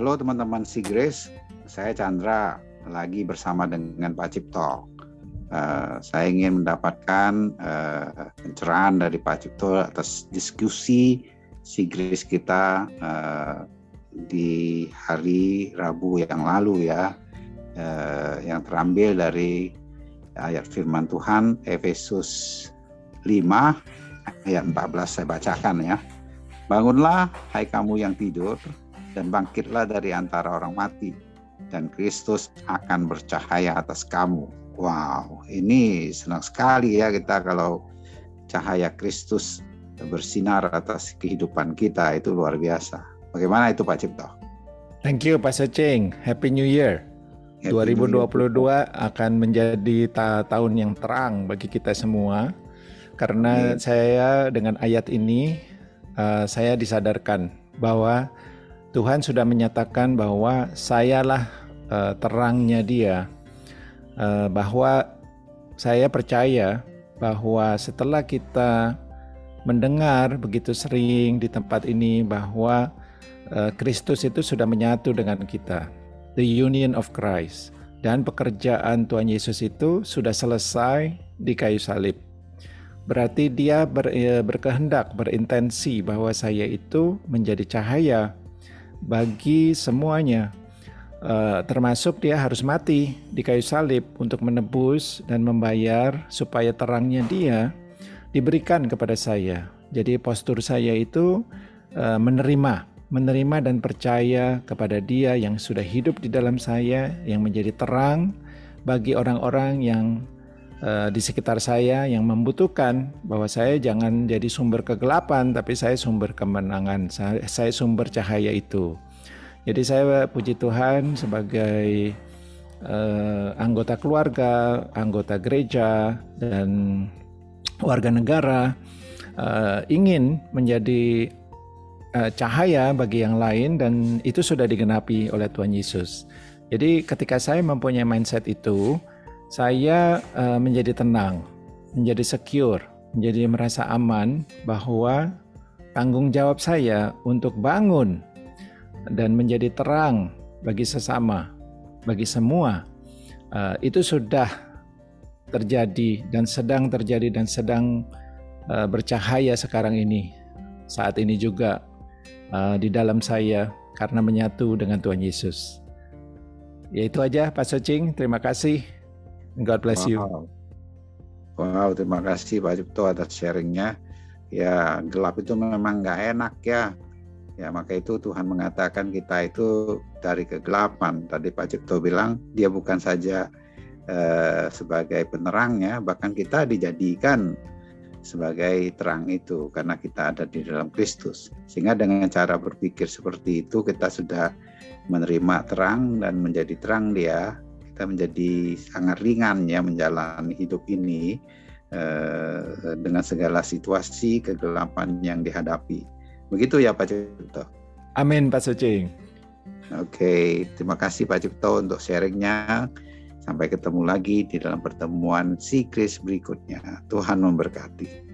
Halo teman-teman si Grace, saya Chandra lagi bersama dengan Pak Cipto. Uh, saya ingin mendapatkan uh, pencerahan dari Pak Cipto atas diskusi si Grace kita uh, di hari Rabu yang lalu ya, uh, yang terambil dari ayat firman Tuhan Efesus 5 ayat 14 saya bacakan ya. Bangunlah hai kamu yang tidur dan bangkitlah dari antara orang mati dan Kristus akan bercahaya atas kamu. Wow, ini senang sekali ya kita kalau cahaya Kristus bersinar atas kehidupan kita itu luar biasa. Bagaimana itu Pak Cipto? Thank you Pak Secing. Happy New Year. Happy 2022 New Year. akan menjadi ta tahun yang terang bagi kita semua karena yeah. saya dengan ayat ini uh, saya disadarkan bahwa Tuhan sudah menyatakan bahwa sayalah uh, terangnya Dia, uh, bahwa saya percaya bahwa setelah kita mendengar begitu sering di tempat ini bahwa Kristus itu sudah menyatu dengan kita, the union of Christ, dan pekerjaan Tuhan Yesus itu sudah selesai di kayu salib. Berarti dia ber, berkehendak, berintensi bahwa saya itu menjadi cahaya bagi semuanya. Uh, termasuk dia harus mati di kayu salib untuk menebus dan membayar supaya terangnya dia diberikan kepada saya. Jadi postur saya itu uh, menerima, menerima dan percaya kepada dia yang sudah hidup di dalam saya, yang menjadi terang bagi orang-orang yang uh, di sekitar saya yang membutuhkan bahwa saya jangan jadi sumber kegelapan, tapi saya sumber kemenangan, saya, saya sumber cahaya itu. Jadi saya puji Tuhan sebagai uh, anggota keluarga, anggota gereja, dan warga negara uh, ingin menjadi uh, cahaya bagi yang lain dan itu sudah digenapi oleh Tuhan Yesus. Jadi ketika saya mempunyai mindset itu, saya uh, menjadi tenang, menjadi secure, menjadi merasa aman bahwa tanggung jawab saya untuk bangun dan menjadi terang bagi sesama, bagi semua, uh, itu sudah terjadi dan sedang terjadi dan sedang uh, bercahaya sekarang ini, saat ini juga uh, di dalam saya karena menyatu dengan Tuhan Yesus. Ya itu aja Pak Secing, terima kasih. God bless you. Wow. wow, terima kasih Pak Cipto atas sharingnya. Ya, gelap itu memang nggak enak ya. Ya, maka itu Tuhan mengatakan kita itu dari kegelapan. Tadi Pak Cipto bilang dia bukan saja eh, sebagai penerangnya, bahkan kita dijadikan sebagai terang itu karena kita ada di dalam Kristus. Sehingga dengan cara berpikir seperti itu kita sudah menerima terang dan menjadi terang dia kita menjadi sangat ringan ya menjalani hidup ini eh, dengan segala situasi kegelapan yang dihadapi. Begitu ya Pak Cipto. Amin Pak Sucing. Oke, terima kasih Pak Cipto untuk sharingnya. Sampai ketemu lagi di dalam pertemuan Sikris berikutnya. Tuhan memberkati.